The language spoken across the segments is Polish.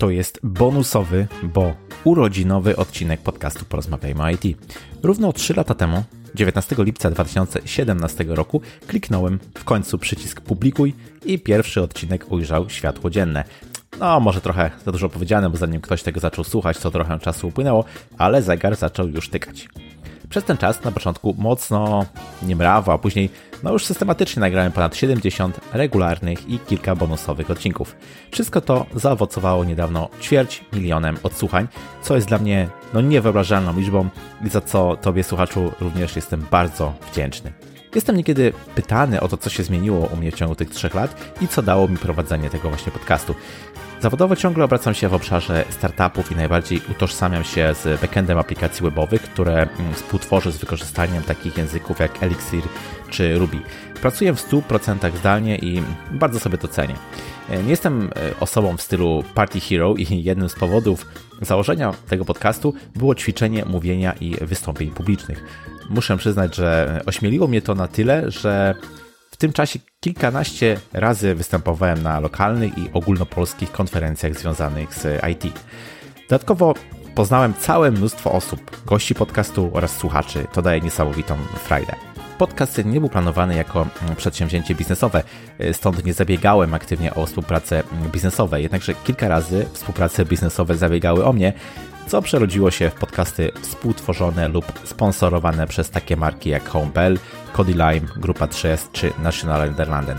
To jest bonusowy, bo urodzinowy odcinek podcastu Porozmawiajmy IT. Równo 3 lata temu, 19 lipca 2017 roku, kliknąłem w końcu przycisk publikuj i pierwszy odcinek ujrzał światło dzienne. No, może trochę za dużo powiedziane, bo zanim ktoś tego zaczął słuchać, to trochę czasu upłynęło, ale zegar zaczął już tykać. Przez ten czas na początku mocno nie mrawo, a później no już systematycznie nagrałem ponad 70 regularnych i kilka bonusowych odcinków. Wszystko to zaowocowało niedawno ćwierć milionem odsłuchań, co jest dla mnie no niewyobrażalną liczbą i za co Tobie słuchaczu również jestem bardzo wdzięczny. Jestem niekiedy pytany o to, co się zmieniło u mnie w ciągu tych trzech lat i co dało mi prowadzenie tego właśnie podcastu. Zawodowo ciągle obracam się w obszarze startupów i najbardziej utożsamiam się z backendem aplikacji webowych, które mm, współtworzę z wykorzystaniem takich języków jak Elixir czy Ruby. Pracuję w 100% zdalnie i bardzo sobie to cenię. Nie jestem e, osobą w stylu Party Hero i jednym z powodów założenia tego podcastu było ćwiczenie mówienia i wystąpień publicznych. Muszę przyznać, że ośmieliło mnie to na tyle, że tym czasie kilkanaście razy występowałem na lokalnych i ogólnopolskich konferencjach związanych z IT. Dodatkowo poznałem całe mnóstwo osób, gości podcastu oraz słuchaczy. To daje niesamowitą frajdę. Podcast nie był planowany jako przedsięwzięcie biznesowe, stąd nie zabiegałem aktywnie o współpracę biznesowe. Jednakże kilka razy współprace biznesowe zabiegały o mnie, co przerodziło się w podcasty współtworzone lub sponsorowane przez takie marki jak Home Bell, Cody Lime, Grupa 3S czy National London.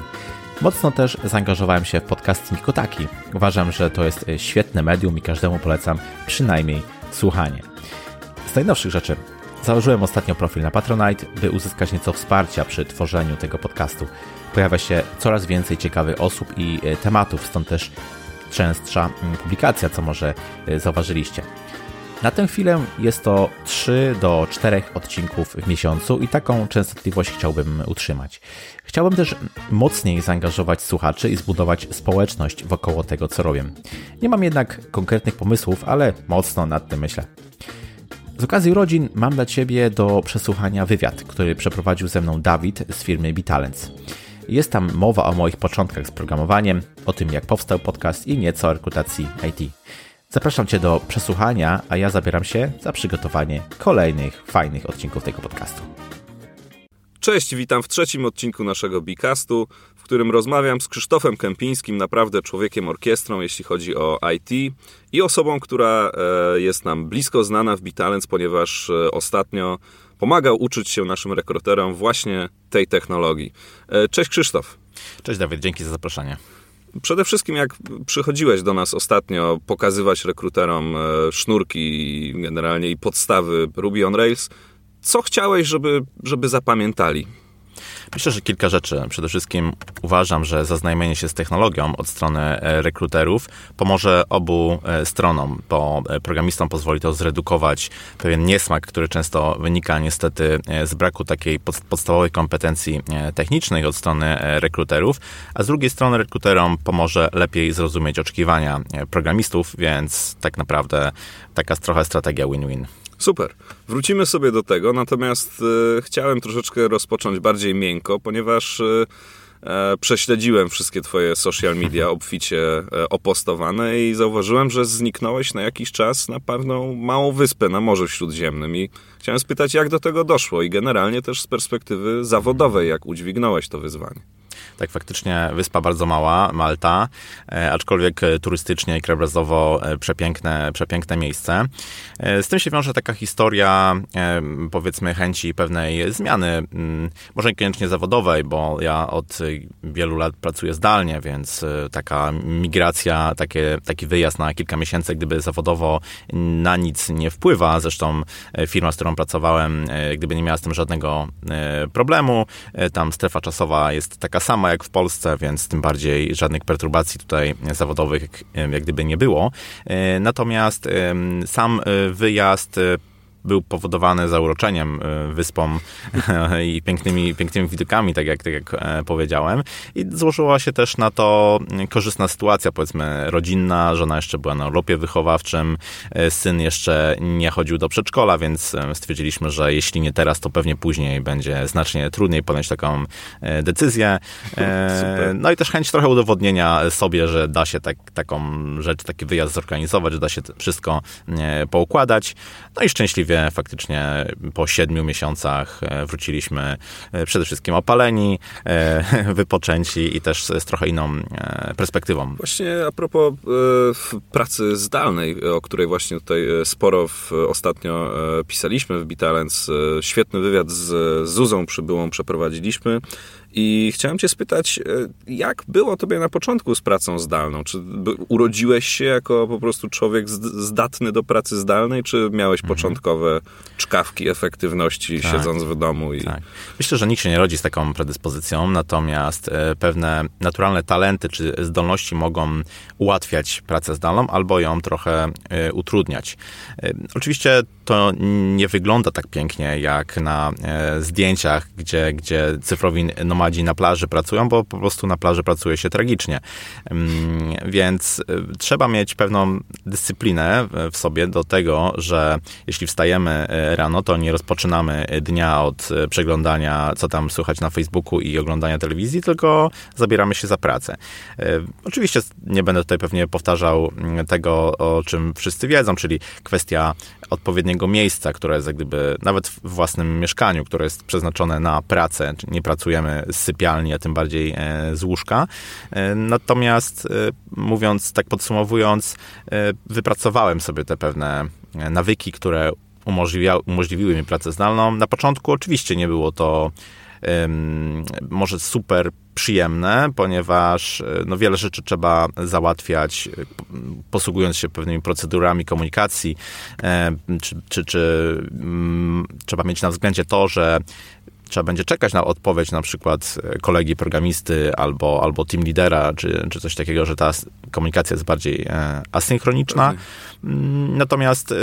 Mocno też zaangażowałem się w podcasty Nikotaki. Uważam, że to jest świetne medium i każdemu polecam przynajmniej słuchanie. Z najnowszych rzeczy założyłem ostatnio profil na Patronite, by uzyskać nieco wsparcia przy tworzeniu tego podcastu. Pojawia się coraz więcej ciekawych osób i e, tematów, stąd też częstsza mm, publikacja, co może e, zauważyliście. Na tę chwilę jest to 3 do 4 odcinków w miesiącu i taką częstotliwość chciałbym utrzymać. Chciałbym też mocniej zaangażować słuchaczy i zbudować społeczność wokoło tego, co robię. Nie mam jednak konkretnych pomysłów, ale mocno nad tym myślę. Z okazji urodzin mam dla Ciebie do przesłuchania wywiad, który przeprowadził ze mną Dawid z firmy Bitalents. Jest tam mowa o moich początkach z programowaniem, o tym jak powstał podcast i nieco o rekrutacji IT. Zapraszam Cię do przesłuchania, a ja zabieram się za przygotowanie kolejnych fajnych odcinków tego podcastu. Cześć, witam w trzecim odcinku naszego Bicastu, w którym rozmawiam z Krzysztofem Kępińskim, naprawdę człowiekiem orkiestrą, jeśli chodzi o IT i osobą, która e, jest nam blisko znana w Bitalens, ponieważ e, ostatnio pomagał uczyć się naszym rekruterom właśnie tej technologii. E, cześć Krzysztof. Cześć Dawid, dzięki za zaproszenie. Przede wszystkim, jak przychodziłeś do nas ostatnio pokazywać rekruterom e, sznurki generalnie i podstawy Ruby on Rails, co chciałeś, żeby, żeby zapamiętali? Myślę, że kilka rzeczy. Przede wszystkim uważam, że zaznajomienie się z technologią od strony e, rekruterów pomoże obu e, stronom, bo e, programistom pozwoli to zredukować pewien niesmak, który często wynika niestety z braku takiej podstawowej kompetencji technicznej od strony rekruterów, a z drugiej strony rekruterom pomoże lepiej zrozumieć oczekiwania programistów, więc tak naprawdę taka trochę strategia win-win. Super. Wrócimy sobie do tego, natomiast e, chciałem troszeczkę rozpocząć bardziej miękko, ponieważ e, e prześledziłem wszystkie twoje social media obficie e, opostowane i zauważyłem, że zniknąłeś na jakiś czas na pewną małą wyspę na Morzu Śródziemnym i chciałem spytać, jak do tego doszło i generalnie też z perspektywy zawodowej, jak udźwignąłeś to wyzwanie. Tak, faktycznie wyspa bardzo mała, Malta, e, aczkolwiek turystycznie i krajobrazowo e, przepiękne, przepiękne miejsce. E, z tym się wiąże taka historia, powiedzmy, chęci pewnej zmiany, mm, może niekoniecznie zawodowej, bo ja od wielu lat pracuję zdalnie, więc taka migracja, takie, taki wyjazd na kilka miesięcy, gdyby zawodowo na nic nie wpływa. Zresztą firma, z którą pracowałem, gdyby nie miała z tym żadnego problemu, tam strefa czasowa jest taka sama jak w Polsce, więc tym bardziej żadnych perturbacji tutaj zawodowych jak gdyby nie było. E, natomiast sam e, wyjazd e, był powodowany zauroczeniem wyspą i pięknymi, pięknymi widokami, tak jak, tak jak powiedziałem. I złożyła się też na to korzystna sytuacja, powiedzmy, rodzinna. Żona jeszcze była na urlopie wychowawczym, syn jeszcze nie chodził do przedszkola, więc stwierdziliśmy, że jeśli nie teraz, to pewnie później będzie znacznie trudniej podjąć taką decyzję. Super. No i też chęć trochę udowodnienia sobie, że da się tak, taką rzecz, taki wyjazd zorganizować, że da się wszystko e, poukładać. No i szczęśliwie faktycznie po siedmiu miesiącach e, wróciliśmy e, przede wszystkim opaleni, wypoczęci i też z trochę inną perspektywą. Właśnie a propos pracy zdalnej, o której właśnie tutaj sporo ostatnio pisaliśmy w Bitalens. Świetny wywiad z Zuzą Przybyłą przeprowadziliśmy. I chciałem Cię spytać, e, jak było Tobie na początku z pracą zdalną? Czy urodziłeś się jako po prostu człowiek zdatny do pracy zdalnej, czy miałeś mhm. początkowe czkawki efektywności tak, siedząc w domu? I... Tak. Myślę, że nikt się nie rodzi z taką predyspozycją, natomiast e, pewne naturalne talenty czy zdolności mogą ułatwiać pracę zdalną albo ją trochę e, utrudniać. Oczywiście to nie wygląda tak pięknie jak na zdjęciach, gdzie, gdzie cyfrowi nomadzi na plaży pracują, bo po prostu na plaży pracuje się tragicznie. Mm, więc y, trzeba mieć pewną dyscyplinę w sobie do tego, że jeśli wstajemy rano, to nie rozpoczynamy dnia od przeglądania, co tam słychać na Facebooku i oglądania telewizji, tylko zabieramy się za pracę. Oczywiście nie będę tutaj pewnie powtarzał mm, tego, o czym wszyscy wiedzą, czyli kwestia odpowiedniego miejsca, które jest jak gdyby nawet w własnym mieszkaniu, które jest przeznaczone na pracę, nie pracujemy z sypialni, a tym bardziej e, z łóżka. E, natomiast e, mówiąc, tak podsumowując, wypracowałem sobie te pewne nawyki, które umożliwiły mi pracę zdalną. Na początku oczywiście nie było to może super przyjemne, ponieważ no, wiele rzeczy trzeba załatwiać posługując się pewnymi procedurami komunikacji, czy, czy, czy mm, trzeba mieć na względzie to, że trzeba będzie czekać na odpowiedź na przykład kolegi programisty albo, albo team lidera, czy, czy coś takiego, że ta komunikacja jest bardziej e, asynchroniczna. Mhm. Natomiast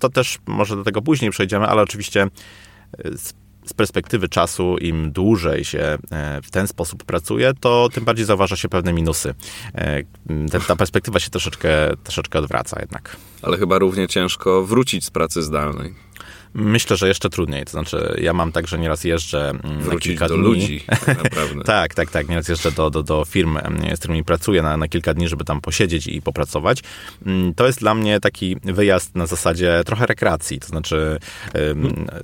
to też może do tego później przejdziemy, ale oczywiście e, z perspektywy czasu, im dłużej się e, w ten sposób pracuje, to tym bardziej zauważa się pewne minusy. Ta perspektywa się troszeczkę, troszeczkę odwraca jednak. Ale chyba równie ciężko wrócić z pracy zdalnej. Myślę, że jeszcze trudniej. To znaczy, ja mam tak, że nieraz jeżdżę mm, Wrócić na kilka do dni. ludzi, tak naprawdę. tak, tak, tak. Nieraz jeżdżę do, do, do firm, mm, z którymi pracuję na, na kilka dni, żeby tam posiedzieć i popracować. Mm, to jest dla mnie taki wyjazd na zasadzie trochę rekreacji. To znaczy,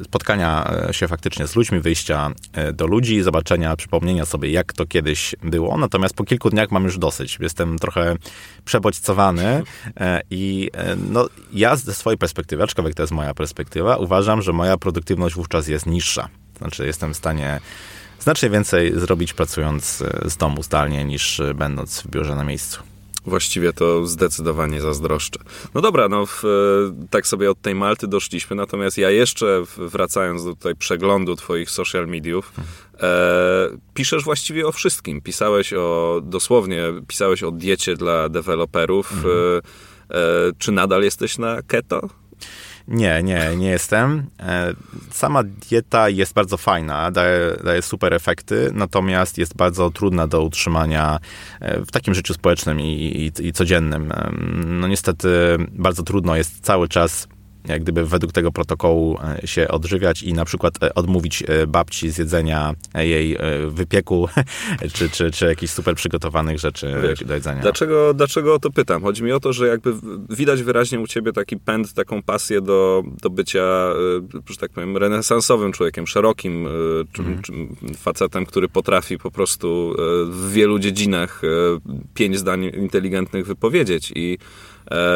spotkania e, się faktycznie z ludźmi, wyjścia e, do ludzi, zobaczenia, przypomnienia sobie, jak to kiedyś było. Natomiast po kilku dniach mam już dosyć. Jestem trochę przebodźcowany e, i no, ja ze swojej perspektywy, aczkolwiek to jest moja perspektywa, uważam, uważam, że moja produktywność wówczas jest niższa. Znaczy, jestem w stanie znacznie więcej zrobić pracując e, z domu zdalnie niż e, będąc w biurze na miejscu. Właściwie to zdecydowanie zazdroszczę. No dobra, no w, e, tak sobie od tej Malty doszliśmy, natomiast ja jeszcze wracając do tutaj przeglądu twoich social mediów, e, piszesz właściwie o wszystkim. Pisałeś o, dosłownie, pisałeś o diecie dla deweloperów. Mhm. E, czy nadal jesteś na keto? Nie, nie, nie jestem. E, sama dieta jest bardzo fajna, daje, daje super efekty, natomiast jest bardzo trudna do utrzymania e, w takim życiu społecznym i, i, i codziennym. No niestety bardzo trudno jest cały czas jak gdyby według tego protokołu e, się odżywiać i na przykład e, odmówić e, babci z jedzenia jej wypieku, czy, czy, czy jakichś super przygotowanych rzeczy Wiesz, do jedzenia. Dlaczego, dlaczego o to pytam? Chodzi mi o to, że jakby widać wyraźnie u ciebie taki pęd, taką pasję do, do bycia, że tak powiem, renesansowym człowiekiem, szerokim mhm. facetem, który potrafi po prostu w wielu dziedzinach pięć zdań inteligentnych wypowiedzieć i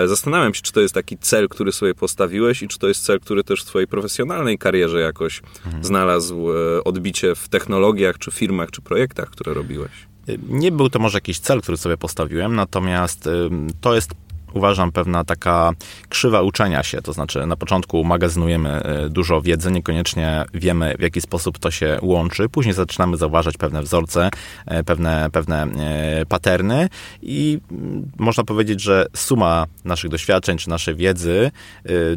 zastanawiam się, czy to jest taki cel, który sobie postawiłeś i czy to jest cel, który też w twojej profesjonalnej karierze jakoś mhm. znalazł e, odbicie w technologiach, czy firmach, czy projektach, które robiłeś. Nie był to może jakiś cel, który sobie postawiłem, natomiast to jest uważam, pewna taka krzywa uczenia się. To znaczy, na początku magazynujemy e, dużo wiedzy, niekoniecznie wiemy, w jaki sposób to się łączy. Później zaczynamy zauważać pewne wzorce, e, pewne, pewne e, paterny i mm, można powiedzieć, że suma naszych doświadczeń, czy naszej wiedzy,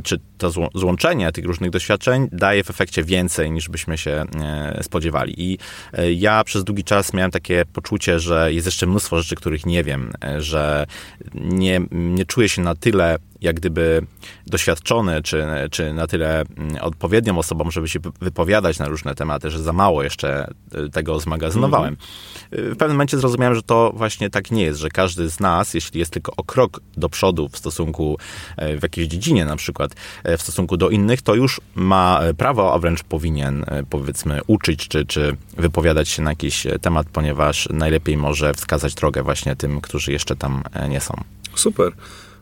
czy to złączenie tych różnych doświadczeń daje w efekcie więcej, niż byśmy się spodziewali. I ja przez długi czas miałem takie poczucie, że jest jeszcze mnóstwo rzeczy, których nie wiem, że nie, nie czuję się na tyle jak gdyby doświadczony, czy, czy na tyle mm, odpowiednią osobą, żeby się wypowiadać na różne tematy, że za mało jeszcze e, tego zmagazynowałem. Mm-hmm. W pewnym momencie zrozumiałem, że to właśnie tak nie jest, że każdy z nas, jeśli jest tylko o krok do przodu w stosunku e, w jakiejś dziedzinie na przykład, w stosunku do innych, to już ma prawo, a wręcz powinien powiedzmy uczyć, czy, czy wypowiadać się na jakiś temat, ponieważ najlepiej może wskazać drogę właśnie tym, którzy jeszcze tam nie są. Super.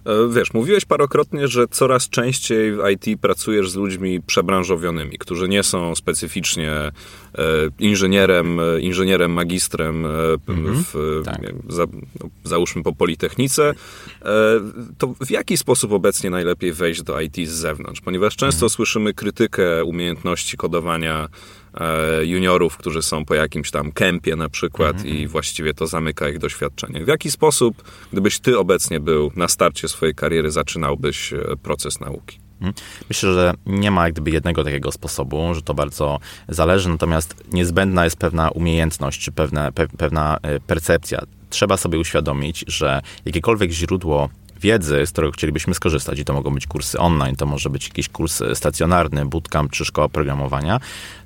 E, wiesz, mówiłeś parokrotnie, że coraz częściej w IT pracujesz z ludźmi przebranżowionymi, którzy nie są specyficznie e, inżynierem, e, inżynierem magistrem mhm, w, tak. za, no, załóżmy po Politechnice. To w jaki sposób obecnie najlepiej wejść do IT z zewnątrz? Ponieważ często mhm. słyszymy krytykę umiejętności kodowania juniorów, którzy są po jakimś tam kempie na przykład -hmm. i właściwie to zamyka ich doświadczenie. W jaki sposób, gdybyś ty obecnie był na starcie swojej kariery, zaczynałbyś e, proces nauki? Mhm. Myślę, że nie ma jak gdyby jednego takiego sposobu, że to bardzo zależy, natomiast niezbędna jest pewna umiejętność, czy pewna, pe, pewna e, percepcja. Trzeba sobie uświadomić, że jakiekolwiek źródło wiedzy, z którego chcielibyśmy skorzystać, i to mogą być kursy online, to może być jakiś kurs stacjonarny, bootcamp czy szkoła programowania,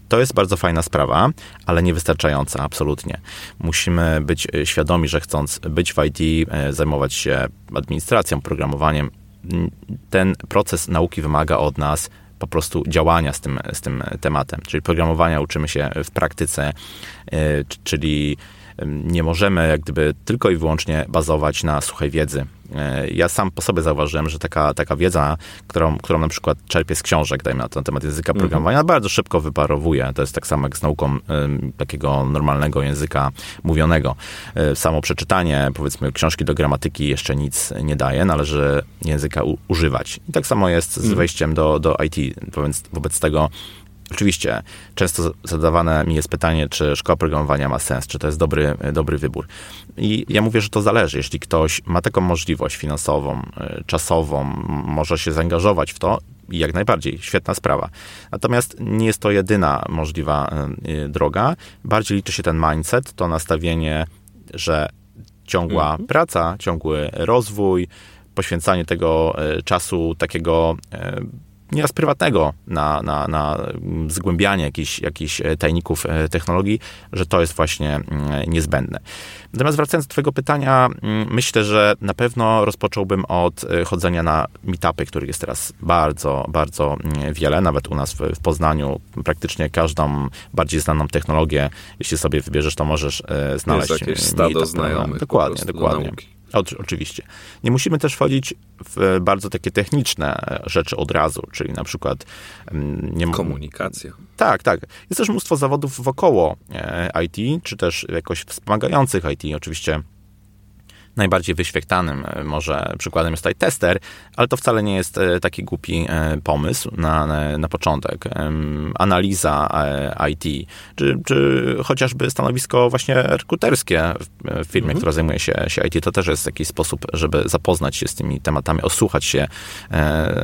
to jest bardzo fajna sprawa, ale niewystarczająca, absolutnie. Musimy być e, świadomi, że chcąc być w IT, e, zajmować się administracją, programowaniem, ten proces nauki wymaga od nas po prostu działania z tym, z tym tematem. Czyli programowania uczymy się w praktyce, e, czyli nie możemy jak gdyby tylko i wyłącznie bazować na suchej wiedzy. E, ja sam po sobie zauważyłem, że taka, taka wiedza, którą, którą na przykład czerpię z książek, dajmy na, ten temat języka mhm. programowania, bardzo szybko wyparowuje. To jest tak samo jak z nauką y, takiego normalnego języka mówionego. Y, samo przeczytanie, powiedzmy, książki do gramatyki jeszcze nic nie daje, należy języka u, używać. I tak samo jest z mhm. wejściem do, do IT. Wobec, wobec tego Oczywiście często zadawane mi jest pytanie, czy szkoła programowania ma sens, czy to jest dobry, dobry wybór. I ja mówię, że to zależy. Jeśli ktoś ma taką możliwość finansową, y, czasową, może się zaangażować w to, jak najbardziej, świetna sprawa. Natomiast nie jest to jedyna możliwa y, droga. Bardziej liczy się ten mindset, to nastawienie, że ciągła mhm. praca, ciągły rozwój, poświęcanie tego czasu takiego nieraz prywatnego na, na, na zgłębianie jakichś, jakichś e, tajników e, technologii, że to jest właśnie mm, niezbędne. Natomiast wracając do Twojego pytania, mm, myślę, że na pewno rozpocząłbym od e, chodzenia na meetupy, których jest teraz bardzo, bardzo mm, wiele. Nawet u nas w, Poznaniu praktycznie każdą bardziej znaną technologię, jeśli sobie wybierzesz, to możesz znaleźć. Jest jakieś stado znajomych. Dokładnie, dokładnie. Oczywiście. Nie musimy też wchodzić w bardzo takie techniczne rzeczy od razu, czyli na przykład... Mm, nie Komunikacja. Tak, tak. Jest też mnóstwo zawodów wokoło e, IT, czy też jakoś wspomagających IT. Oczywiście najbardziej wyświechtanym e, może przykładem jest tutaj tester, ale to wcale nie jest e, taki głupi e, pomysł na, na początek. Analiza IT, czy, czy chociażby stanowisko właśnie rekruterskie w firmie, mhm. która zajmuje się, się IT, to też jest jakiś sposób, żeby zapoznać się z tymi tematami, osłuchać się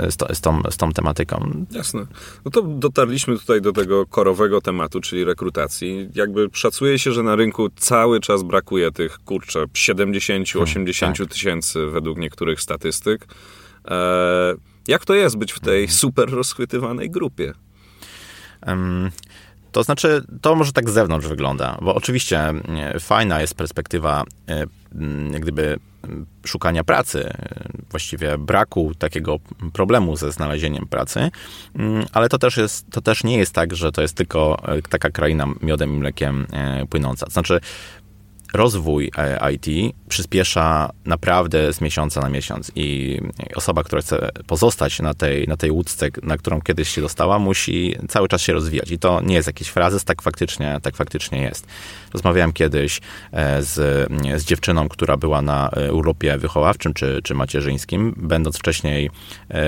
z, to, z, tą, z tą tematyką. Jasne. No to dotarliśmy tutaj do tego korowego tematu, czyli rekrutacji. Jakby szacuje się, że na rynku cały czas brakuje tych, kurczę, 70 80 tak. tysięcy według niektórych statystyk. E, jak to jest być w tej mhm. super rozchwytywanej grupie? Um, to znaczy, to może tak z zewnątrz wygląda, bo oczywiście e, fajna jest perspektywa e, jak gdyby szukania pracy, właściwie braku takiego problemu ze znalezieniem pracy, ale to też, jest, to też nie jest tak, że to jest tylko taka kraina miodem i mlekiem płynąca. To znaczy, rozwój e, IT przyspiesza naprawdę z miesiąca na miesiąc i osoba, która chce pozostać na tej, na tej łódce, na którą kiedyś się dostała, musi cały czas się rozwijać. I to nie jest jakiś frazes, tak faktycznie, tak faktycznie jest. Rozmawiałem kiedyś e, z, z dziewczyną, która była na e, urlopie wychowawczym czy, czy macierzyńskim, będąc wcześniej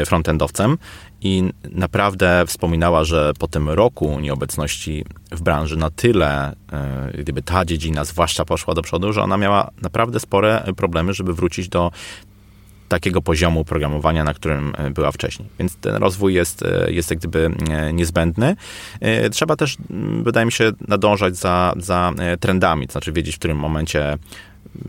frontendowcem i naprawdę wspominała, że po tym roku nieobecności w branży na tyle, e, gdyby ta dziedzina zwłaszcza poszła do przodu, że ona miała naprawdę spore problemy, żeby wrócić do takiego poziomu programowania, na którym e, była wcześniej. Więc ten rozwój jest, e, jest jak gdyby niezbędny. Trzeba też, wydaje mi się, nadążać za, za trendami, to znaczy wiedzieć, w którym momencie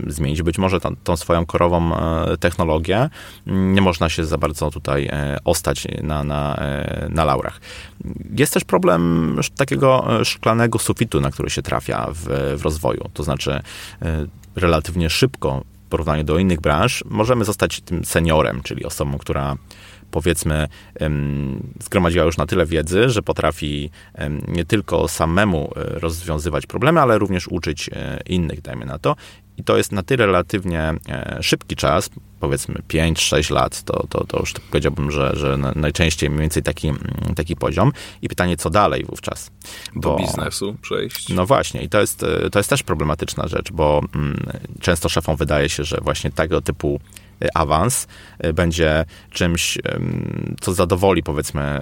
zmienić być może tą, swoją korową e, technologię. Nie można się za bardzo tutaj e, ostać na, na, e, na laurach. Jest też problem takiego szklanego sufitu, na który się trafia w, w rozwoju. To znaczy relatywnie szybko w porównaniu do innych branż możemy zostać tym seniorem, czyli osobą, która powiedzmy zgromadziła już na tyle wiedzy, że potrafi nie tylko samemu rozwiązywać problemy, ale również uczyć innych, dajmy na to. I to jest na tyle relatywnie e, szybki czas, powiedzmy 5-6 lat, to, to, to już powiedziałbym, że, że najczęściej mniej więcej taki, mm, taki poziom. I pytanie, co dalej wówczas? Bo, Do biznesu przejść. No właśnie, i to jest, e, to jest też problematyczna rzecz, bo mm, często szefom wydaje się, że właśnie tego typu e, awans będzie czymś, co zadowoli powiedzmy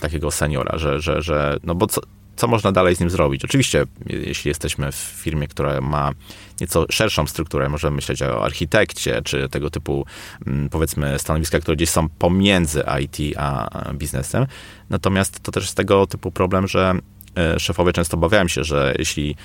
takiego seniora, że, że, że no bo co, co można dalej z nim zrobić? Oczywiście, jeśli jesteśmy w firmie, która ma nieco szerszą strukturę, możemy myśleć o architekcie, czy tego typu, mm, powiedzmy, stanowiska, które gdzieś są pomiędzy IT a biznesem. Natomiast to też jest tego typu problem, że szefowie często obawiają się, że jeśli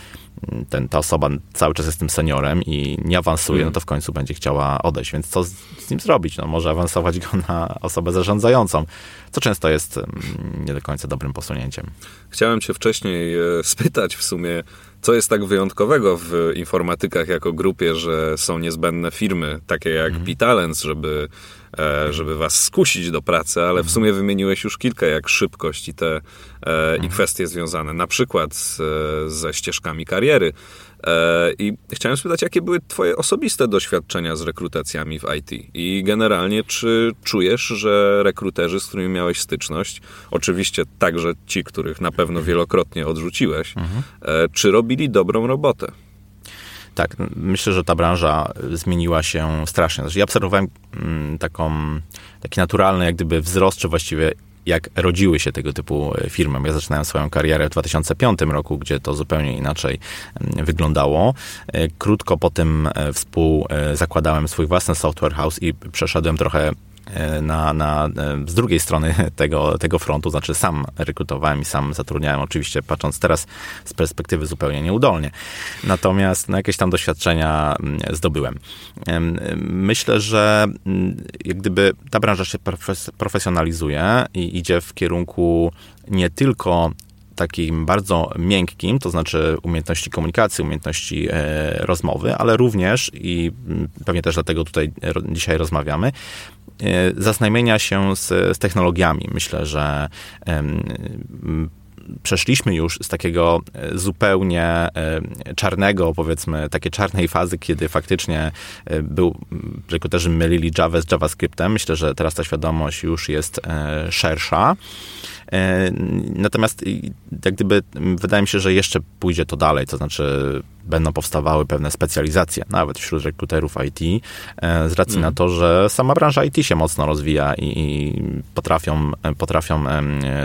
mm, ten, ta osoba cały czas jest tym seniorem i nie awansuje, no to w końcu będzie chciała odejść. Więc co z, z, nim zrobić? No, może awansować go na osobę zarządzającą, co często jest mm, nie do końca dobrym posunięciem. Chciałem cię wcześniej e, spytać w sumie, co jest tak wyjątkowego w informatykach jako grupie, że są niezbędne firmy, takie jak. Pitalens, żeby, e, żeby was skusić do pracy, ale w sumie wymieniłeś już kilka, jak szybkość i te e, i mhm. kwestie związane na przykład z, ze ścieżkami kariery. E, I chciałem spytać, jakie były Twoje osobiste doświadczenia z rekrutacjami w IT? I generalnie, czy czujesz, że rekruterzy, z którymi miałeś styczność, oczywiście także ci, których na pewno wielokrotnie odrzuciłeś, mhm. E, czy robili dobrą robotę? Tak, myślę, że ta branża zmieniła się strasznie. Znaczy, ja obserwowałem mm, taką, taki naturalny jak gdyby wzrost, czy właściwie jak rodziły się tego typu e, firmy. Ja zaczynałem swoją karierę w 2005 roku, gdzie to zupełnie inaczej mm, wyglądało. E, krótko po tym e, współzakładałem swój własny software house i przeszedłem trochę na, na, e, z drugiej strony tego, tego frontu, znaczy sam rekrutowałem i sam zatrudniałem, oczywiście patrząc teraz z perspektywy zupełnie nieudolnie. Natomiast no, jakieś tam doświadczenia mm, zdobyłem. Myślę, że mm, jak gdyby ta branża się profesjonalizuje i idzie w kierunku nie tylko takim bardzo miękkim, to znaczy umiejętności komunikacji, umiejętności e, rozmowy, ale również i mm, pewnie też dlatego tutaj dzisiaj rozmawiamy, E, zaznajmienia się z, z technologiami. Myślę, że przeszliśmy już z takiego e, zupełnie e, czarnego, powiedzmy, takiej czarnej fazy, kiedy faktycznie był, rekruterzy mylili Java z JavaScriptem. Myślę, że teraz ta świadomość już jest szersza. E, natomiast jak gdyby wydaje mi się, że jeszcze pójdzie to dalej, to znaczy będą powstawały pewne specjalizacje, nawet wśród rekruterów IT, e, z racji mm. na to, że sama branża IT się mocno rozwija i, i potrafią, potrafią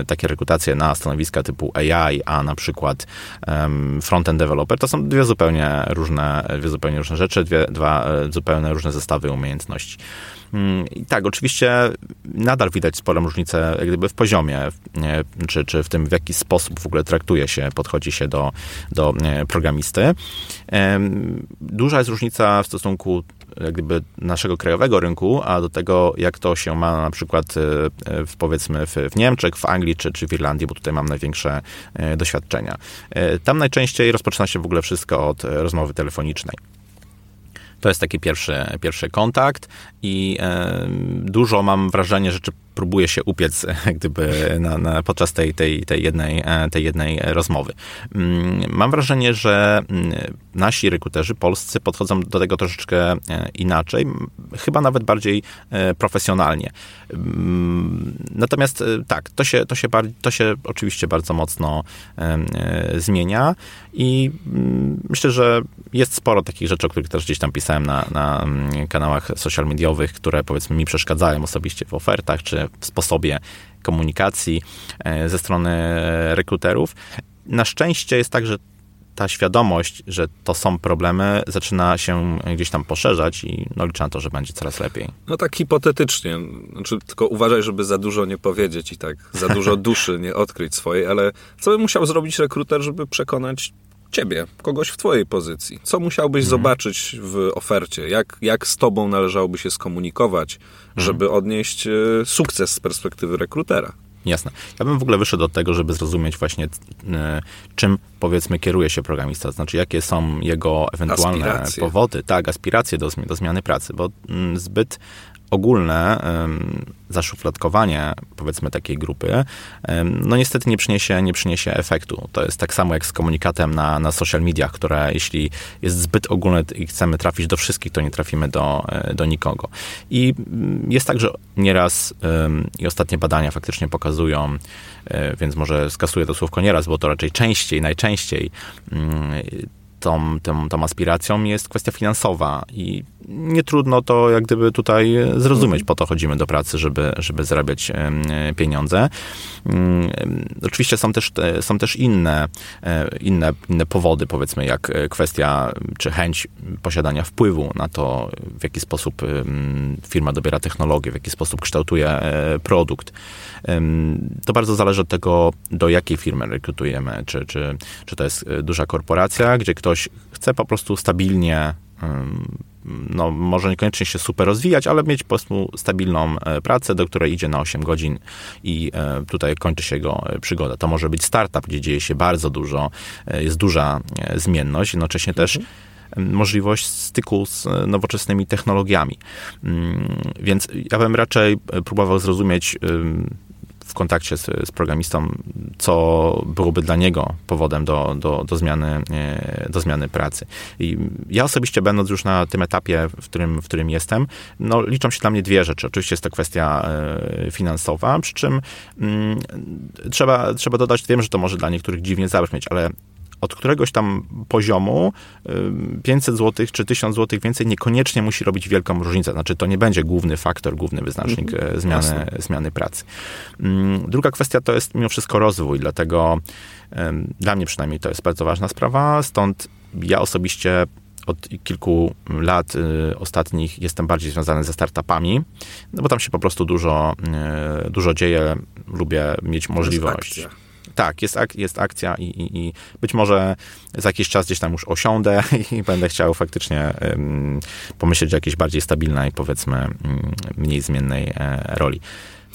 takie rekrutacje na stanowiska typu AI, a na przykład frontend developer, to są dwie zupełnie różne, dwie zupełnie różne rzeczy, dwie, dwa e, zupełnie różne zestawy umiejętności. Mm, I tak, oczywiście nadal widać sporą różnicę jak gdyby w poziomie, czy, czy w tym, w jaki sposób w ogóle traktuje się, podchodzi się do, do programisty. Duża jest różnica w stosunku jak gdyby naszego krajowego rynku, a do tego, jak to się ma na przykład e, w, powiedzmy w, w Niemczech, w Anglii czy, czy w Irlandii, bo tutaj mam największe e, doświadczenia. E, tam najczęściej rozpoczyna się w ogóle wszystko od rozmowy telefonicznej. To jest taki pierwszy, pierwszy kontakt i e, dużo mam wrażenie, że czy próbuje się upiec gdyby na, na, podczas tej, tej, tej, jednej, e, tej jednej rozmowy. Mm, mam wrażenie, że mm, nasi rekruterzy polscy podchodzą do tego troszeczkę e, inaczej, chyba nawet bardziej e, profesjonalnie. Mm, natomiast tak, to się, to się, to się oczywiście bardzo mocno zmienia i myślę, że jest sporo takich rzeczy, o których też gdzieś tam pisałem na, na kanałach social które powiedzmy mi przeszkadzają osobiście w ofertach, czy w sposobie komunikacji e, ze strony rekruterów. Na szczęście jest tak, że ta świadomość, że to są problemy, zaczyna się gdzieś tam poszerzać i no, liczę na to, że będzie coraz lepiej. No tak hipotetycznie. Znaczy, tylko uważaj, żeby za dużo nie powiedzieć i tak za dużo duszy nie odkryć swojej, ale co by musiał zrobić rekruter, żeby przekonać ciebie, kogoś w twojej pozycji? Co musiałbyś mhm. zobaczyć w ofercie? Jak, jak z tobą należałoby się skomunikować, mhm. żeby odnieść e, sukces z perspektywy rekrutera? Jasne. Ja bym w ogóle wyszedł od tego, żeby zrozumieć właśnie, e, czym powiedzmy kieruje się programista, znaczy jakie są jego ewentualne aspiracje. powody, tak, aspiracje do, do zmiany pracy, bo mm, zbyt ogólne zaszufladkowanie, powiedzmy, takiej grupy, no niestety nie przyniesie, nie przyniesie efektu. To jest tak samo jak z komunikatem na, na social mediach, które jeśli jest zbyt ogólne i chcemy trafić do wszystkich, to nie trafimy do, e, do nikogo. I mm, jest tak, że nieraz i ostatnie badania faktycznie pokazują, e, więc może skasuję to słówko nieraz, bo to raczej częściej, najczęściej mm, tą, tą, tą aspiracją jest kwestia finansowa i nie trudno to jak gdyby tutaj zrozumieć. Po to chodzimy do pracy, żeby, żeby zarabiać pieniądze. Mm, oczywiście są też, są też inne, e, inne, inne powody, powiedzmy, jak kwestia czy chęć posiadania wpływu na to, w jaki sposób firma dobiera technologię, w jaki sposób kształtuje e, produkt. To bardzo zależy od tego, do jakiej firmy rekrutujemy. Czy, czy, czy to jest e, duża korporacja, gdzie ktoś chce po prostu stabilnie no, może niekoniecznie się super rozwijać, ale mieć po prostu stabilną e, pracę, do której idzie na 8 godzin i e, tutaj kończy się jego przygoda. To może być startup, gdzie dzieje się bardzo dużo, jest duża zmienność, jednocześnie mhm. też możliwość styku z nowoczesnymi technologiami. Mm, więc ja bym raczej próbował zrozumieć w kontakcie z, z, programistą, co byłoby dla niego powodem do, do, do, zmiany, e, do zmiany pracy. I ja osobiście będąc już na tym etapie, w którym, w którym jestem, no, liczą się dla mnie dwie rzeczy. Oczywiście jest to kwestia e, finansowa, przy czym mm, trzeba, trzeba dodać, wiem, że to może dla niektórych dziwnie zabrzmieć, ale od któregoś tam poziomu 500 zł czy 1000 zł więcej niekoniecznie musi robić wielką różnicę. Znaczy, to nie będzie główny faktor, główny wyznacznik mhm. zmiany, zmiany pracy. Mm, druga kwestia to jest mimo wszystko rozwój, dlatego dla mnie przynajmniej to jest bardzo ważna sprawa, stąd ja osobiście od kilku lat y, ostatnich jestem bardziej związany ze startupami, no bo tam się po prostu dużo, y, dużo dzieje, lubię mieć możliwość tak, jest, ak jest akcja i, i, i, być może za jakiś czas gdzieś tam już osiądę i będę chciał faktycznie pomyśleć o jakiejś bardziej stabilnej, powiedzmy, um, mniej zmiennej e, roli.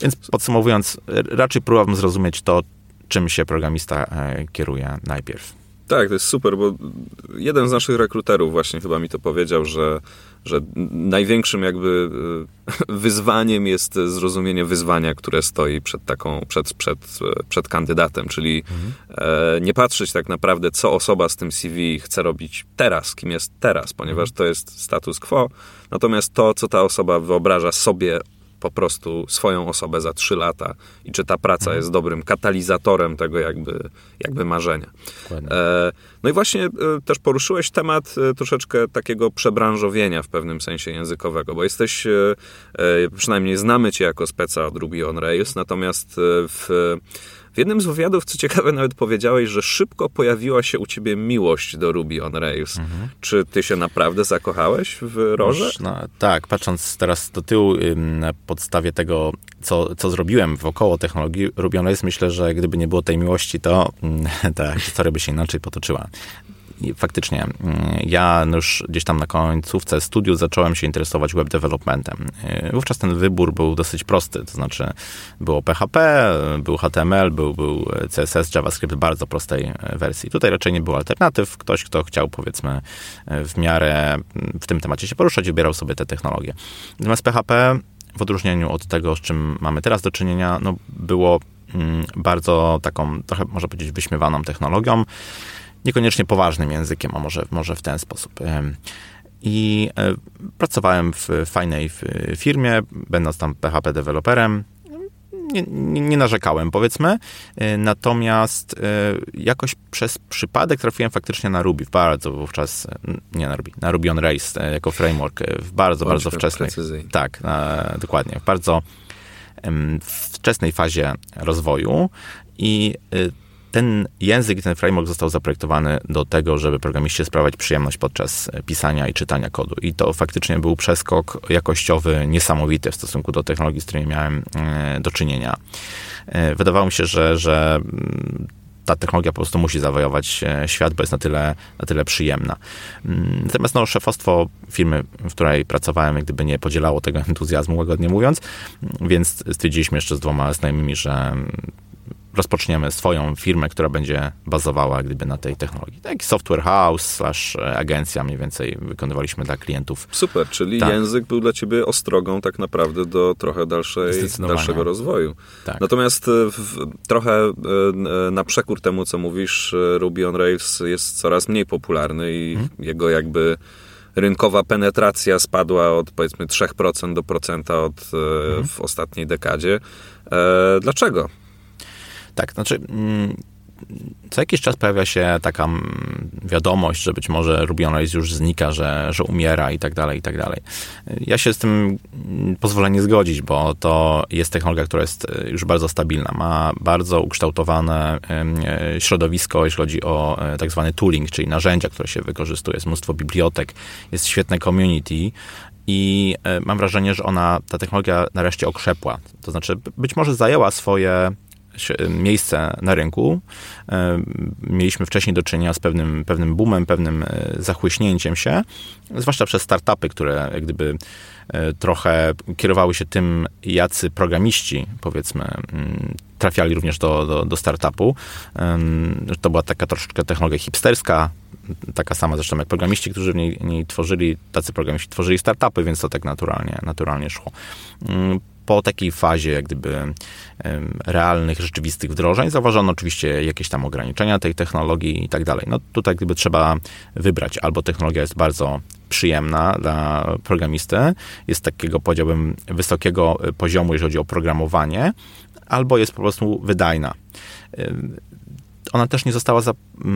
Więc podsumowując, raczej próbowałbym zrozumieć to, czym się programista e, kieruje najpierw. Tak, to jest super, bo jeden z naszych rekruterów właśnie chyba mi to powiedział, że, że największym jakby e, wyzwaniem jest zrozumienie wyzwania, które stoi przed taką, przed, przed, przed kandydatem, czyli mhm. E, nie patrzeć tak naprawdę, co osoba z tym CV chce robić teraz, kim jest teraz, ponieważ to jest status quo, natomiast to, co ta osoba wyobraża sobie po prostu swoją osobę za trzy lata i czy ta praca mhm. jest dobrym katalizatorem tego jakby, jakby marzenia. E, no i właśnie e, też poruszyłeś temat e, troszeczkę takiego przebranżowienia w pewnym sensie językowego, bo jesteś, e, e przynajmniej znamy cię jako speca od Ruby on Rails, natomiast e, w w jednym z wywiadów, co ciekawe, nawet powiedziałeś, że szybko pojawiła się u ciebie miłość do Ruby on Rails. Mhm. Czy ty się naprawdę zakochałeś w Roże? No, tak, patrząc teraz do tyłu na podstawie tego, co, co zrobiłem wokoło technologii Ruby on Rails, myślę, że gdyby nie było tej miłości, to ta historia by się inaczej potoczyła. Faktycznie, mm, ja już gdzieś tam na końcówce studiów zacząłem się interesować web developmentem. Wówczas ten wybór był dosyć prosty, to znaczy było PHP, był HTML, był, był CSS, JavaScript bardzo prostej wersji. Tutaj raczej nie było alternatyw. Ktoś, kto chciał powiedzmy w miarę w tym temacie się poruszać, wybierał sobie te technologie. Natomiast PHP w odróżnieniu od tego, z czym mamy teraz do czynienia, no, było mm, bardzo taką, trochę można powiedzieć, wyśmiewaną technologią, niekoniecznie poważnym językiem, a może, może w ten sposób. I e, pracowałem w fajnej firmie, będąc tam PHP deweloperem nie, nie, nie, narzekałem, powiedzmy. E, natomiast e, jakoś przez przypadek trafiłem faktycznie na Ruby, w bardzo wówczas, nie na Ruby, na Ruby on Rails jako framework, w bardzo, Bądźmy bardzo wczesnej. Precyzyjnie. Tak, dokładnie, w bardzo wczesnej fazie rozwoju i ten język, ten framework został zaprojektowany do tego, żeby programiście sprawiać przyjemność podczas pisania i czytania kodu. I to faktycznie był przeskok jakościowy niesamowity w stosunku do technologii, z którymi miałem e, do czynienia. E, wydawało mi się, że, że mm, ta technologia po prostu musi zawojować e, świat, bo jest na tyle, na tyle przyjemna. Mm, natomiast no, szefostwo firmy, w której pracowałem, jak gdyby nie podzielało tego entuzjazmu, łagodnie mówiąc, więc stwierdziliśmy jeszcze z dwoma znajomymi, że rozpoczniemy swoją firmę, która będzie bazowała gdyby na tej technologii. Tak, software house slash e, agencja mniej więcej wykonywaliśmy dla klientów. Super, czyli tak. język był dla ciebie ostrogą tak naprawdę do trochę dalszej, dalszego rozwoju. Tak. Natomiast e, w, trochę e, na przekór temu, co mówisz, Ruby on Rails jest coraz mniej popularny i hmm. jego jakby rynkowa penetracja spadła od powiedzmy 3% do procenta od, hmm. w ostatniej dekadzie. dlaczego? Tak, znaczy mm, co jakiś czas pojawia się taka mm, wiadomość, że być może Ruby on Rails już znika, że, że umiera i tak dalej, i tak dalej. Ja się z tym mm, pozwolę nie zgodzić, bo to jest technologia, która jest e, już bardzo stabilna. Ma bardzo ukształtowane e, środowisko, jeśli chodzi o e, tak zwany tooling, czyli narzędzia, które się wykorzystuje. Jest mnóstwo bibliotek, jest świetne community, i mam wrażenie, że ona, ta technologia nareszcie okrzepła. To znaczy, być może zajęła swoje miejsce na rynku. E, mieliśmy wcześniej do czynienia z pewnym, pewnym boomem, pewnym e, zachłyśnięciem się, zwłaszcza przez startupy, które jak gdyby e, trochę kierowały się tym, jacy programiści, powiedzmy, mm, trafiali również do, do, do startupu. To była taka troszeczkę technologia hipsterska, taka sama zresztą jak programiści, którzy w niej, niej tworzyli, tacy programiści tworzyli startupy, więc to tak naturalnie, naturalnie szło. Po takiej fazie jak gdyby realnych, rzeczywistych wdrożeń zauważono oczywiście jakieś tam ograniczenia tej technologii i tak dalej. No tutaj gdyby trzeba wybrać, albo technologia jest bardzo przyjemna dla programisty, jest takiego, powiedziałbym, wysokiego poziomu, jeżeli chodzi o programowanie, albo jest po prostu wydajna. Ona też nie została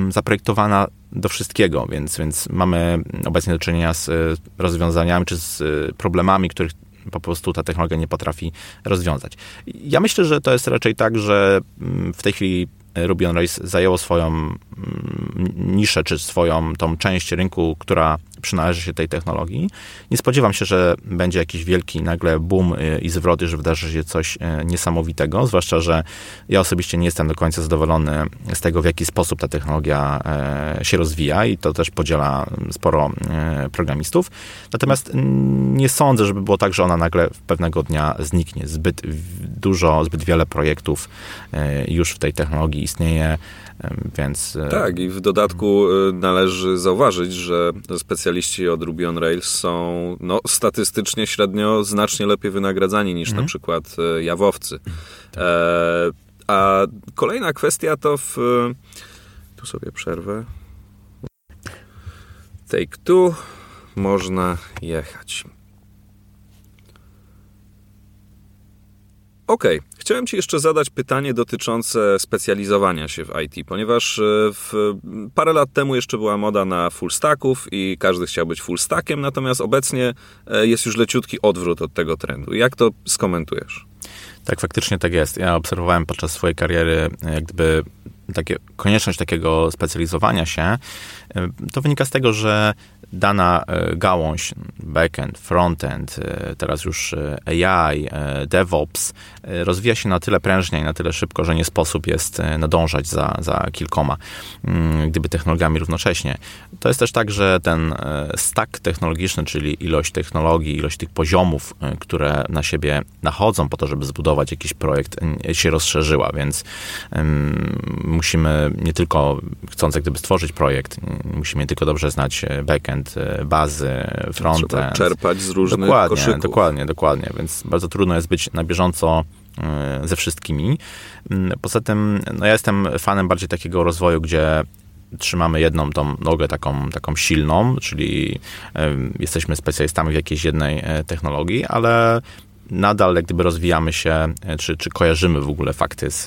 zaprojektowana do wszystkiego, więc, więc mamy obecnie do czynienia z rozwiązaniami czy z problemami, których po prostu ta technologia nie potrafi rozwiązać. Ja myślę, że to jest raczej tak, że mm, w tej chwili Ruby on Rails zajęło swoją mm, niszę, czy swoją tą część rynku, która przynależy się tej technologii. Nie spodziewam się, że będzie jakiś wielki nagle boom y, i zwrot, że wydarzy się coś y, niesamowitego, zwłaszcza, że ja osobiście nie jestem do końca zadowolony z tego, w jaki sposób ta technologia e, się rozwija i to też podziela sporo e, programistów. Natomiast nie sądzę, żeby było tak, że ona nagle pewnego dnia zniknie. Zbyt dużo, zbyt wiele projektów e, już w tej technologii istnieje więc... E, tak, i w dodatku e, należy zauważyć, że specjaliści od Ruby on Rails są no, statystycznie średnio znacznie lepiej wynagradzani niż mhm. na przykład e, jawowcy. Tak. E, a kolejna kwestia to w... Tu sobie przerwę. Take two. Można jechać. Okej, okay. Chciałem Ci jeszcze zadać pytanie dotyczące specjalizowania się w IT, ponieważ e, w, parę lat temu jeszcze była moda na full stacków i każdy chciał być full stackiem, natomiast obecnie e, jest już leciutki odwrót od tego trendu. Jak to skomentujesz? Tak, faktycznie tak jest. Ja obserwowałem podczas swojej kariery jak gdyby takie, konieczność takiego specjalizowania się, to wynika z tego, że dana e, gałąź, backend, frontend, e, teraz już AI, DevOps, rozwija się na tyle prężnie i na tyle szybko, że nie sposób jest nadążać za, za kilkoma, mm, gdyby technologiami równocześnie. To jest też tak, że ten stack technologiczny, czyli ilość technologii, ilość tych poziomów, które na siebie nachodzą po to, żeby zbudować jakiś projekt, się rozszerzyła, więc musimy nie tylko, chcąc jak gdyby stworzyć projekt, musimy nie tylko dobrze znać backend, backend, e, bazy, frontend. Trzeba czerpać z różnych dokładnie, koszyków. Dokładnie, dokładnie, więc bardzo trudno jest być na bieżąco e, ze wszystkimi. Mm, poza tym, no ja jestem fanem bardziej takiego rozwoju, gdzie trzymamy jedną tą nogę taką, taką silną, czyli e, jesteśmy specjalistami w jakiejś jednej technologii, ale nadal jak gdyby rozwijamy się, e, czy, czy kojarzymy w ogóle fakty z,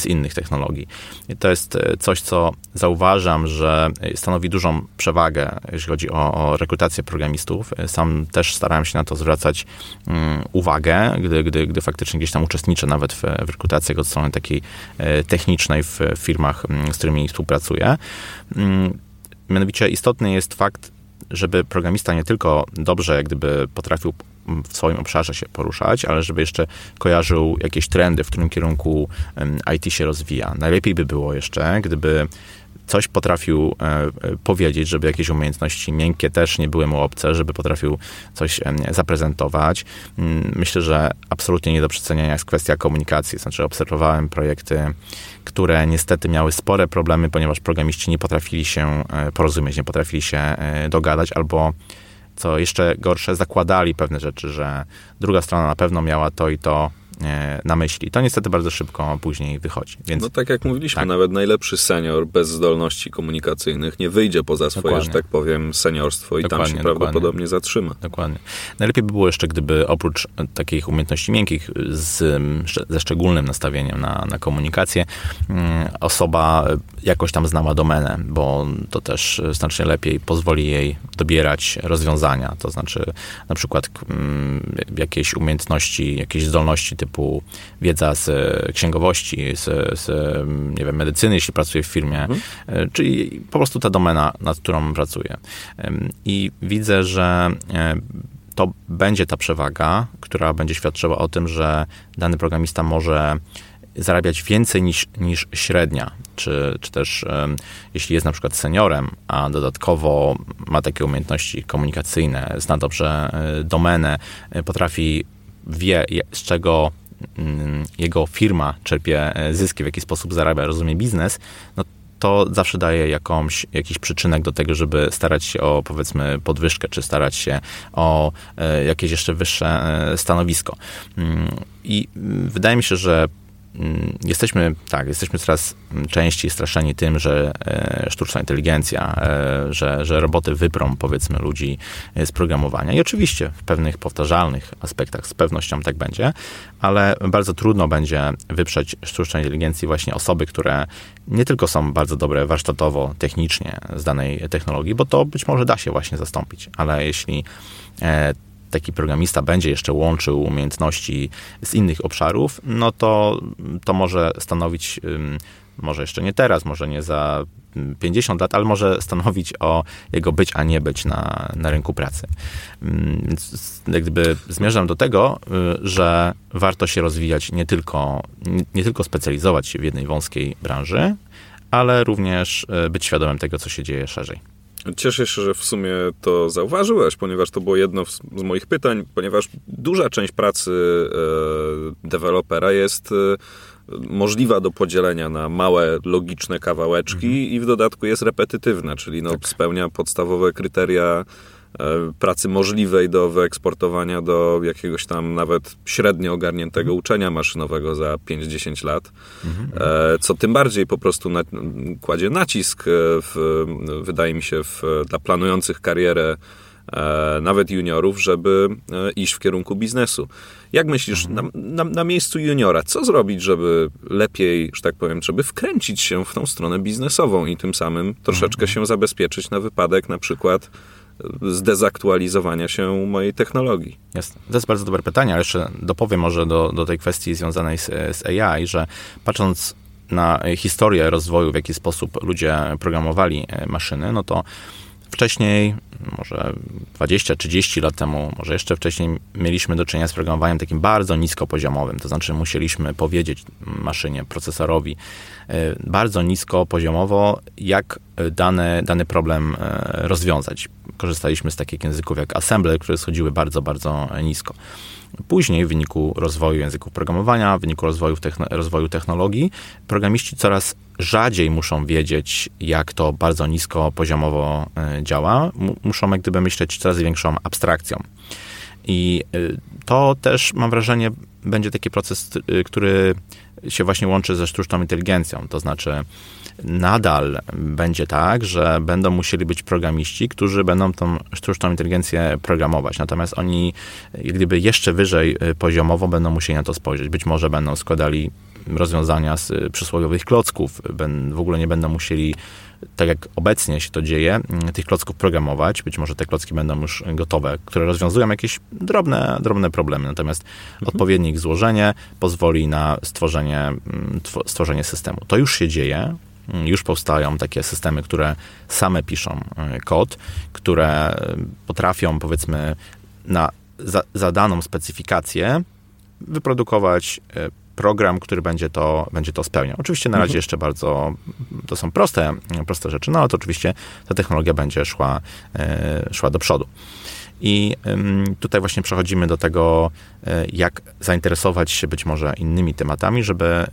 z innych technologii. I to jest e, coś, co zauważam, że stanowi dużą przewagę, jeśli chodzi o, o rekrutację programistów. E, sam też starałem się na to zwracać um, uwagę, gdy, gdy, gdy faktycznie gdzieś tam uczestniczę nawet w, w rekrutacjach od strony takiej technicznej w firmach, z którymi współpracuję. Um, mianowicie istotny jest fakt, żeby programista nie tylko dobrze jak gdyby potrafił w swoim obszarze się poruszać, ale żeby jeszcze kojarzył jakieś trendy, w którym kierunku IT się rozwija. Najlepiej by było jeszcze, gdyby coś potrafił e, e, powiedzieć, żeby jakieś umiejętności miękkie też nie były mu obce, żeby potrafił coś zaprezentować. Mm, myślę, że absolutnie nie do przeceniania jest kwestia komunikacji. Znaczy, obserwowałem projekty, które niestety miały spore problemy, ponieważ programiści nie potrafili się e, porozumieć, nie potrafili się dogadać albo co jeszcze gorsze, zakładali pewne rzeczy, że druga strona na pewno miała to i to na myśli. To niestety bardzo szybko później wychodzi. Więc, no tak jak mówiliśmy, tak. nawet najlepszy senior bez zdolności komunikacyjnych nie wyjdzie poza swoje, dokładnie. że tak powiem, seniorstwo i dokładnie, tam się dokładnie. prawdopodobnie zatrzyma. Dokładnie. Najlepiej by było jeszcze, gdyby oprócz takich umiejętności miękkich z, ze szczególnym nastawieniem na, na komunikację, mm, osoba jakoś tam znała domenę, bo to też znacznie lepiej pozwoli jej dobierać rozwiązania. To znaczy na przykład mm, jakieś umiejętności, jakieś zdolności typu wiedza z księgowości, z, z nie wiem, medycyny, jeśli pracuje w firmie, mhm. E, czyli po prostu ta domena, nad którą pracuję. I widzę, że e, to będzie ta przewaga, która będzie świadczyła o tym, że dany programista może zarabiać więcej niż, niż średnia, czy, czy też jeśli jest na przykład seniorem, a dodatkowo ma takie umiejętności komunikacyjne, zna dobrze e, domenę, potrafi wie, z czego mm, jego firma czerpie e, zyski, w jaki sposób zarabia, rozumie biznes, no to zawsze daje jakąś, jakiś przyczynek do tego, żeby starać się o powiedzmy podwyżkę, czy starać się o e, jakieś jeszcze wyższe e, stanowisko. Mm, I wydaje mi się, że Mm, jesteśmy, tak, jesteśmy coraz częściej straszeni tym, że e, sztuczna inteligencja, e, że, że roboty wyprą, powiedzmy, ludzi z programowania. I oczywiście w pewnych powtarzalnych aspektach z pewnością tak będzie, ale bardzo trudno będzie wyprzeć sztucznej inteligencji właśnie osoby, które nie tylko są bardzo dobre warsztatowo, technicznie z danej technologii, bo to być może da się właśnie zastąpić, ale jeśli e, taki programista będzie jeszcze łączył umiejętności z innych obszarów, no to to może stanowić, może jeszcze nie teraz, może nie za 50 lat, ale może stanowić o jego być, a nie być na, na rynku pracy. Więc jak gdyby zmierzam do tego, y, że warto się rozwijać nie tylko, nie tylko specjalizować się w jednej wąskiej branży, ale również y, być świadomym tego, co się dzieje szerzej. Cieszę się, że w sumie to zauważyłeś, ponieważ to było jedno z moich pytań, ponieważ duża część pracy e, dewelopera jest e, możliwa do podzielenia na małe, logiczne kawałeczki mhm. i w dodatku jest repetytywna, czyli no, tak. spełnia podstawowe kryteria pracy możliwej do wyeksportowania do jakiegoś tam nawet średnio ogarniętego mhm. uczenia maszynowego za 5-10 lat, mhm. E, co tym bardziej po prostu na, kładzie nacisk, e, w, wydaje mi się, w, dla planujących karierę nawet juniorów, żeby iść w kierunku biznesu. Jak myślisz, mhm. na, na, na, miejscu juniora, co zrobić, żeby lepiej, że tak powiem, żeby wkręcić się w tą stronę biznesową i tym samym troszeczkę się zabezpieczyć na wypadek na przykład zdezaktualizowania się mojej technologii? Jasne. To jest bardzo dobre pytanie, ale jeszcze dopowiem może do, do tej kwestii związanej z, z AI, że patrząc na historię rozwoju, w jaki sposób ludzie programowali maszyny, no to wcześniej, może 20-30 lat temu, może jeszcze wcześniej, mieliśmy do czynienia z programowaniem takim bardzo niskopoziomowym. To znaczy, musieliśmy powiedzieć maszynie, procesorowi bardzo nisko poziomowo, jak dany, dany problem rozwiązać. Korzystaliśmy z takich języków jak assembler, które schodziły bardzo, bardzo nisko. Później w wyniku rozwoju języków programowania, w wyniku rozwoju, techno, rozwoju technologii, programiści coraz rzadziej muszą wiedzieć, jak to bardzo nisko poziomowo e, działa. Muszą jak gdyby myśleć coraz większą abstrakcją. I e, to też mam wrażenie będzie taki proces, e, który się właśnie łączy ze sztuczną inteligencją. To znaczy, nadal będzie tak, że będą musieli być programiści, którzy będą tą sztuczną inteligencję programować. Natomiast oni, gdyby jeszcze wyżej y, poziomowo, będą musieli na to spojrzeć. Być może będą składali rozwiązania z y, przysłowiowych klocków, w ogóle nie będą musieli tak jak obecnie się to dzieje, mm, tych klocków programować. Być może te klocki będą już gotowe, które rozwiązują jakieś drobne, drobne problemy. Natomiast mhm. odpowiednie ich złożenie pozwoli na stworzenie, mm, stworzenie systemu. To już się dzieje. Mm, już powstają takie systemy, które same piszą y, kod, które potrafią, powiedzmy, na zadaną specyfikację wyprodukować y, program, który będzie to, będzie to spełniał. Oczywiście na razie mhm. jeszcze bardzo, to są proste, proste rzeczy, no ale to oczywiście ta technologia będzie szła, e, szła do przodu. I tutaj właśnie przechodzimy do tego, e, jak zainteresować się być może innymi tematami, żeby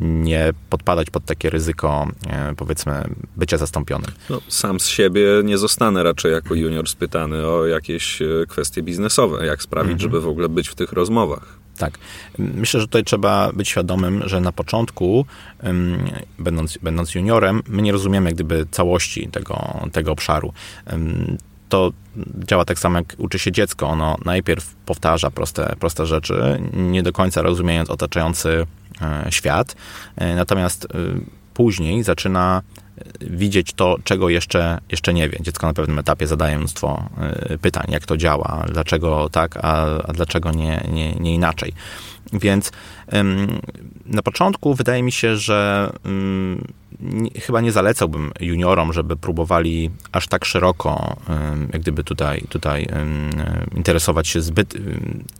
nie podpadać pod takie ryzyko, e, powiedzmy, bycia zastąpionym. No, sam z siebie nie zostanę raczej jako junior spytany o jakieś kwestie biznesowe, jak sprawić, mhm. żeby w ogóle być w tych rozmowach. Tak. Myślę, że tutaj trzeba być świadomym, że na początku, będąc, będąc juniorem, my nie rozumiemy gdyby całości tego, tego obszaru. To działa tak samo, jak uczy się dziecko. Ono najpierw powtarza proste, proste rzeczy, nie do końca rozumiejąc otaczający e, świat, e, natomiast e, później zaczyna widzieć to, czego jeszcze, jeszcze nie wie. Dziecko na pewnym etapie zadaje mnóstwo y, pytań, jak to działa, dlaczego tak, a, a dlaczego nie, nie, nie inaczej. Więc na początku wydaje mi się, że chyba nie zalecałbym juniorom, żeby próbowali aż tak szeroko, jak gdyby tutaj, tutaj interesować się zbyt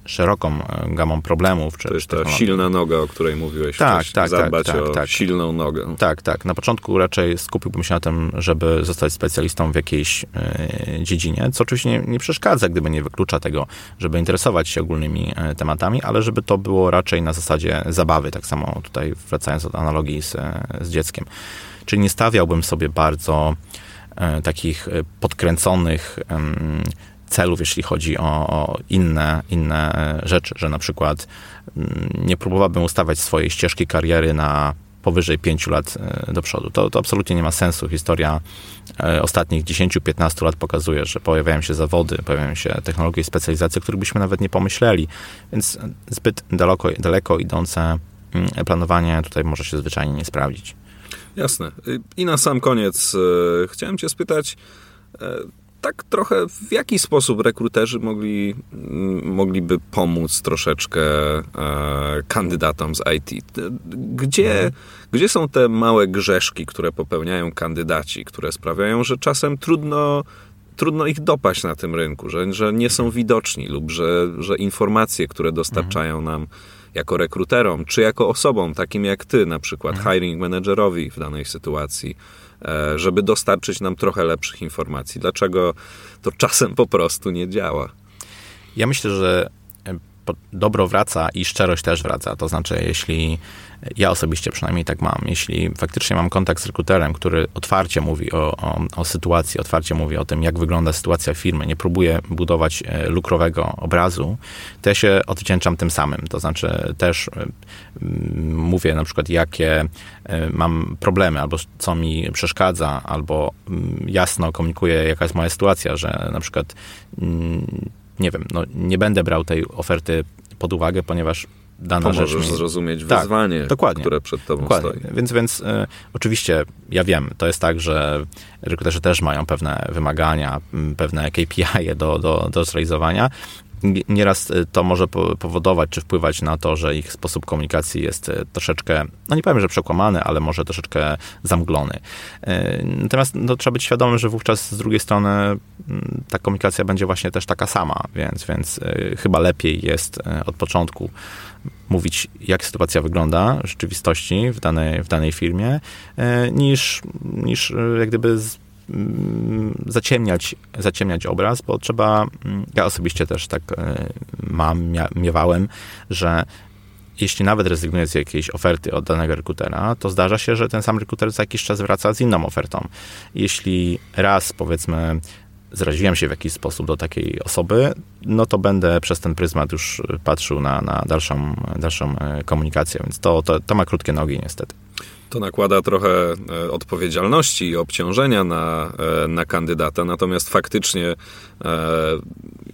szeroką gamą problemów. Czy, to jest ta silna noga, o której mówiłeś tak, wcześniej. Tak, tak, Zadbać tak, o tak. silną nogę. Tak, tak. Na początku raczej skupiłbym się na tym, żeby zostać specjalistą w jakiejś e, dziedzinie, co oczywiście nie, nie przeszkadza, gdyby nie wyklucza tego, żeby interesować się ogólnymi e, tematami, ale żeby to było raczej na zasadzie zabawy, tak samo tutaj wracając do analogii z, z dzieckiem. Czyli nie stawiałbym sobie bardzo e, takich podkręconych celów, jeśli chodzi o, o, inne, inne rzeczy, że na przykład mm, nie próbowałbym ustawiać swojej ścieżki kariery na powyżej 5 lat e, do przodu. To, to absolutnie nie ma sensu. Historia e, ostatnich 10-15 lat pokazuje, że pojawiają się zawody, pojawiają się technologie i specjalizacje, o których byśmy nawet nie pomyśleli, więc zbyt daleko, daleko idące mm, planowanie tutaj może się zwyczajnie nie sprawdzić. Jasne. I na sam koniec e, chciałem Cię spytać, tak trochę w jaki sposób rekruterzy mogli, mogliby pomóc troszeczkę e, kandydatom z IT? Gdzie, mhm. gdzie są te małe grzeszki, które popełniają kandydaci, które sprawiają, że czasem trudno trudno ich dopaść na tym rynku, że, że nie są widoczni lub że, że informacje, które dostarczają nam jako rekruterom, czy jako osobom takim jak ty, na przykład mhm. hiring managerowi w danej sytuacji, E, żeby dostarczyć nam trochę lepszych informacji. Dlaczego to czasem po prostu nie działa? Ja myślę, że dobro wraca i szczerość też wraca. To znaczy, jeśli ja osobiście przynajmniej tak mam. Jeśli faktycznie mam kontakt z rekruterem, który otwarcie mówi o, o, o, sytuacji, otwarcie mówi o tym, jak wygląda sytuacja firmy, nie próbuje budować e, lukrowego obrazu, to ja się odwdzięczam tym samym. To znaczy też e, mówię na przykład, jakie e, mam problemy, albo co mi przeszkadza, albo jasno komunikuję, jaka jest moja sytuacja, że na przykład nie wiem, no, nie będę brał tej oferty pod uwagę, ponieważ dana Pomożesz rzecz. Mi... zrozumieć tak, wyzwanie, dokładnie, które przed tobą dokładnie. stoi. Więc, więc y, oczywiście ja wiem, to jest tak, że rekruterzy też mają pewne wymagania, pewne KPI do, do, do zrealizowania. Nieraz to może powodować czy wpływać na to, że ich sposób komunikacji jest troszeczkę, no nie powiem, że przekłamany, ale może troszeczkę zamglony. Natomiast no, trzeba być świadomym, że wówczas z drugiej strony mm, ta komunikacja będzie właśnie też taka sama, więc, więc chyba lepiej jest od początku mówić, jak sytuacja wygląda w rzeczywistości w danej, w danej firmie, e, niż, niż e, jak gdyby z, zaciemniać, zaciemniać obraz, bo trzeba, mm, ja osobiście też tak e, mam, miewałem, że jeśli nawet rezygnuję z jakiejś oferty od danego rekrutera, to zdarza się, że ten sam rekruter za jakiś czas wraca z inną ofertą. Jeśli raz, powiedzmy, zraziłem się w jakiś sposób do takiej osoby, no to będę przez ten pryzmat już patrzył na, na dalszą, dalszą e, komunikację, więc to, to, to ma krótkie nogi niestety. To nakłada trochę e, odpowiedzialności i obciążenia na, e, na kandydata, natomiast faktycznie,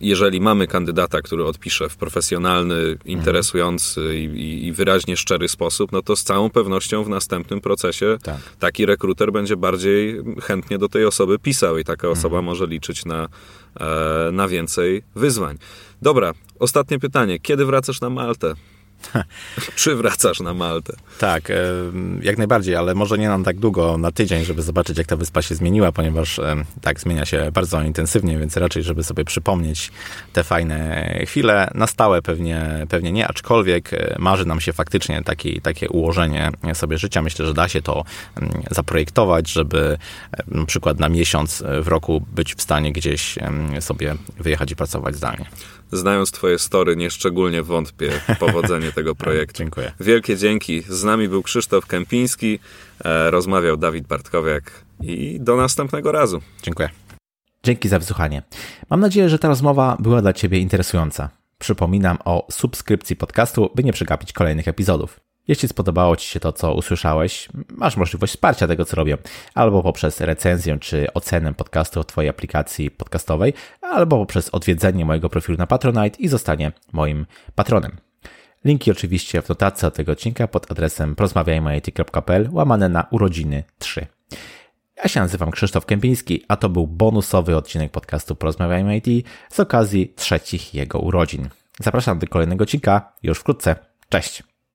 jeżeli mamy kandydata, który odpisze w profesjonalny, interesujący i, i wyraźnie szczery sposób, no to z całą pewnością w następnym procesie tak. taki rekruter będzie bardziej chętnie do tej osoby pisał i taka osoba mhm. może liczyć na, na więcej wyzwań. Dobra, ostatnie pytanie. Kiedy wracasz na Maltę? Czy wracasz na Maltę? Tak, jak najbardziej, ale może nie nam tak długo, na tydzień, żeby zobaczyć, jak ta wyspa się zmieniła, ponieważ tak zmienia się bardzo intensywnie, więc raczej, żeby sobie przypomnieć te fajne chwile, na stałe pewnie, pewnie nie, aczkolwiek e, marzy nam się faktycznie taki, takie ułożenie sobie życia. Myślę, że da się to zaprojektować, żeby na przykład na miesiąc w roku być w stanie gdzieś sobie wyjechać i pracować zdalnie znając Twoje story, nieszczególnie wątpię w powodzenie tego projektu. Dziękuję. Wielkie dzięki. Z nami był Krzysztof Kępiński, e, rozmawiał Dawid Bartkowiak i do następnego razu. Dziękuję. Dzięki za wysłuchanie. Mam nadzieję, że ta rozmowa była dla Ciebie interesująca. Przypominam o subskrypcji podcastu, by nie przegapić kolejnych epizodów. Jeśli spodobało Ci się to, co usłyszałeś, masz możliwość wsparcia tego, co robię, albo poprzez recenzję czy ocenę podcastu w Twojej aplikacji podcastowej, albo poprzez odwiedzenie mojego profilu na Patronite i zostanie moim patronem. Linki oczywiście w notatce od tego odcinka pod adresem porozmawiajmy.it.pl łamane na urodziny 3. Ja się nazywam Krzysztof Kępiński, a to był bonusowy odcinek podcastu Porozmawiajmy IT z okazji trzecich jego urodzin. Zapraszam do kolejnego odcinka już wkrótce. Cześć!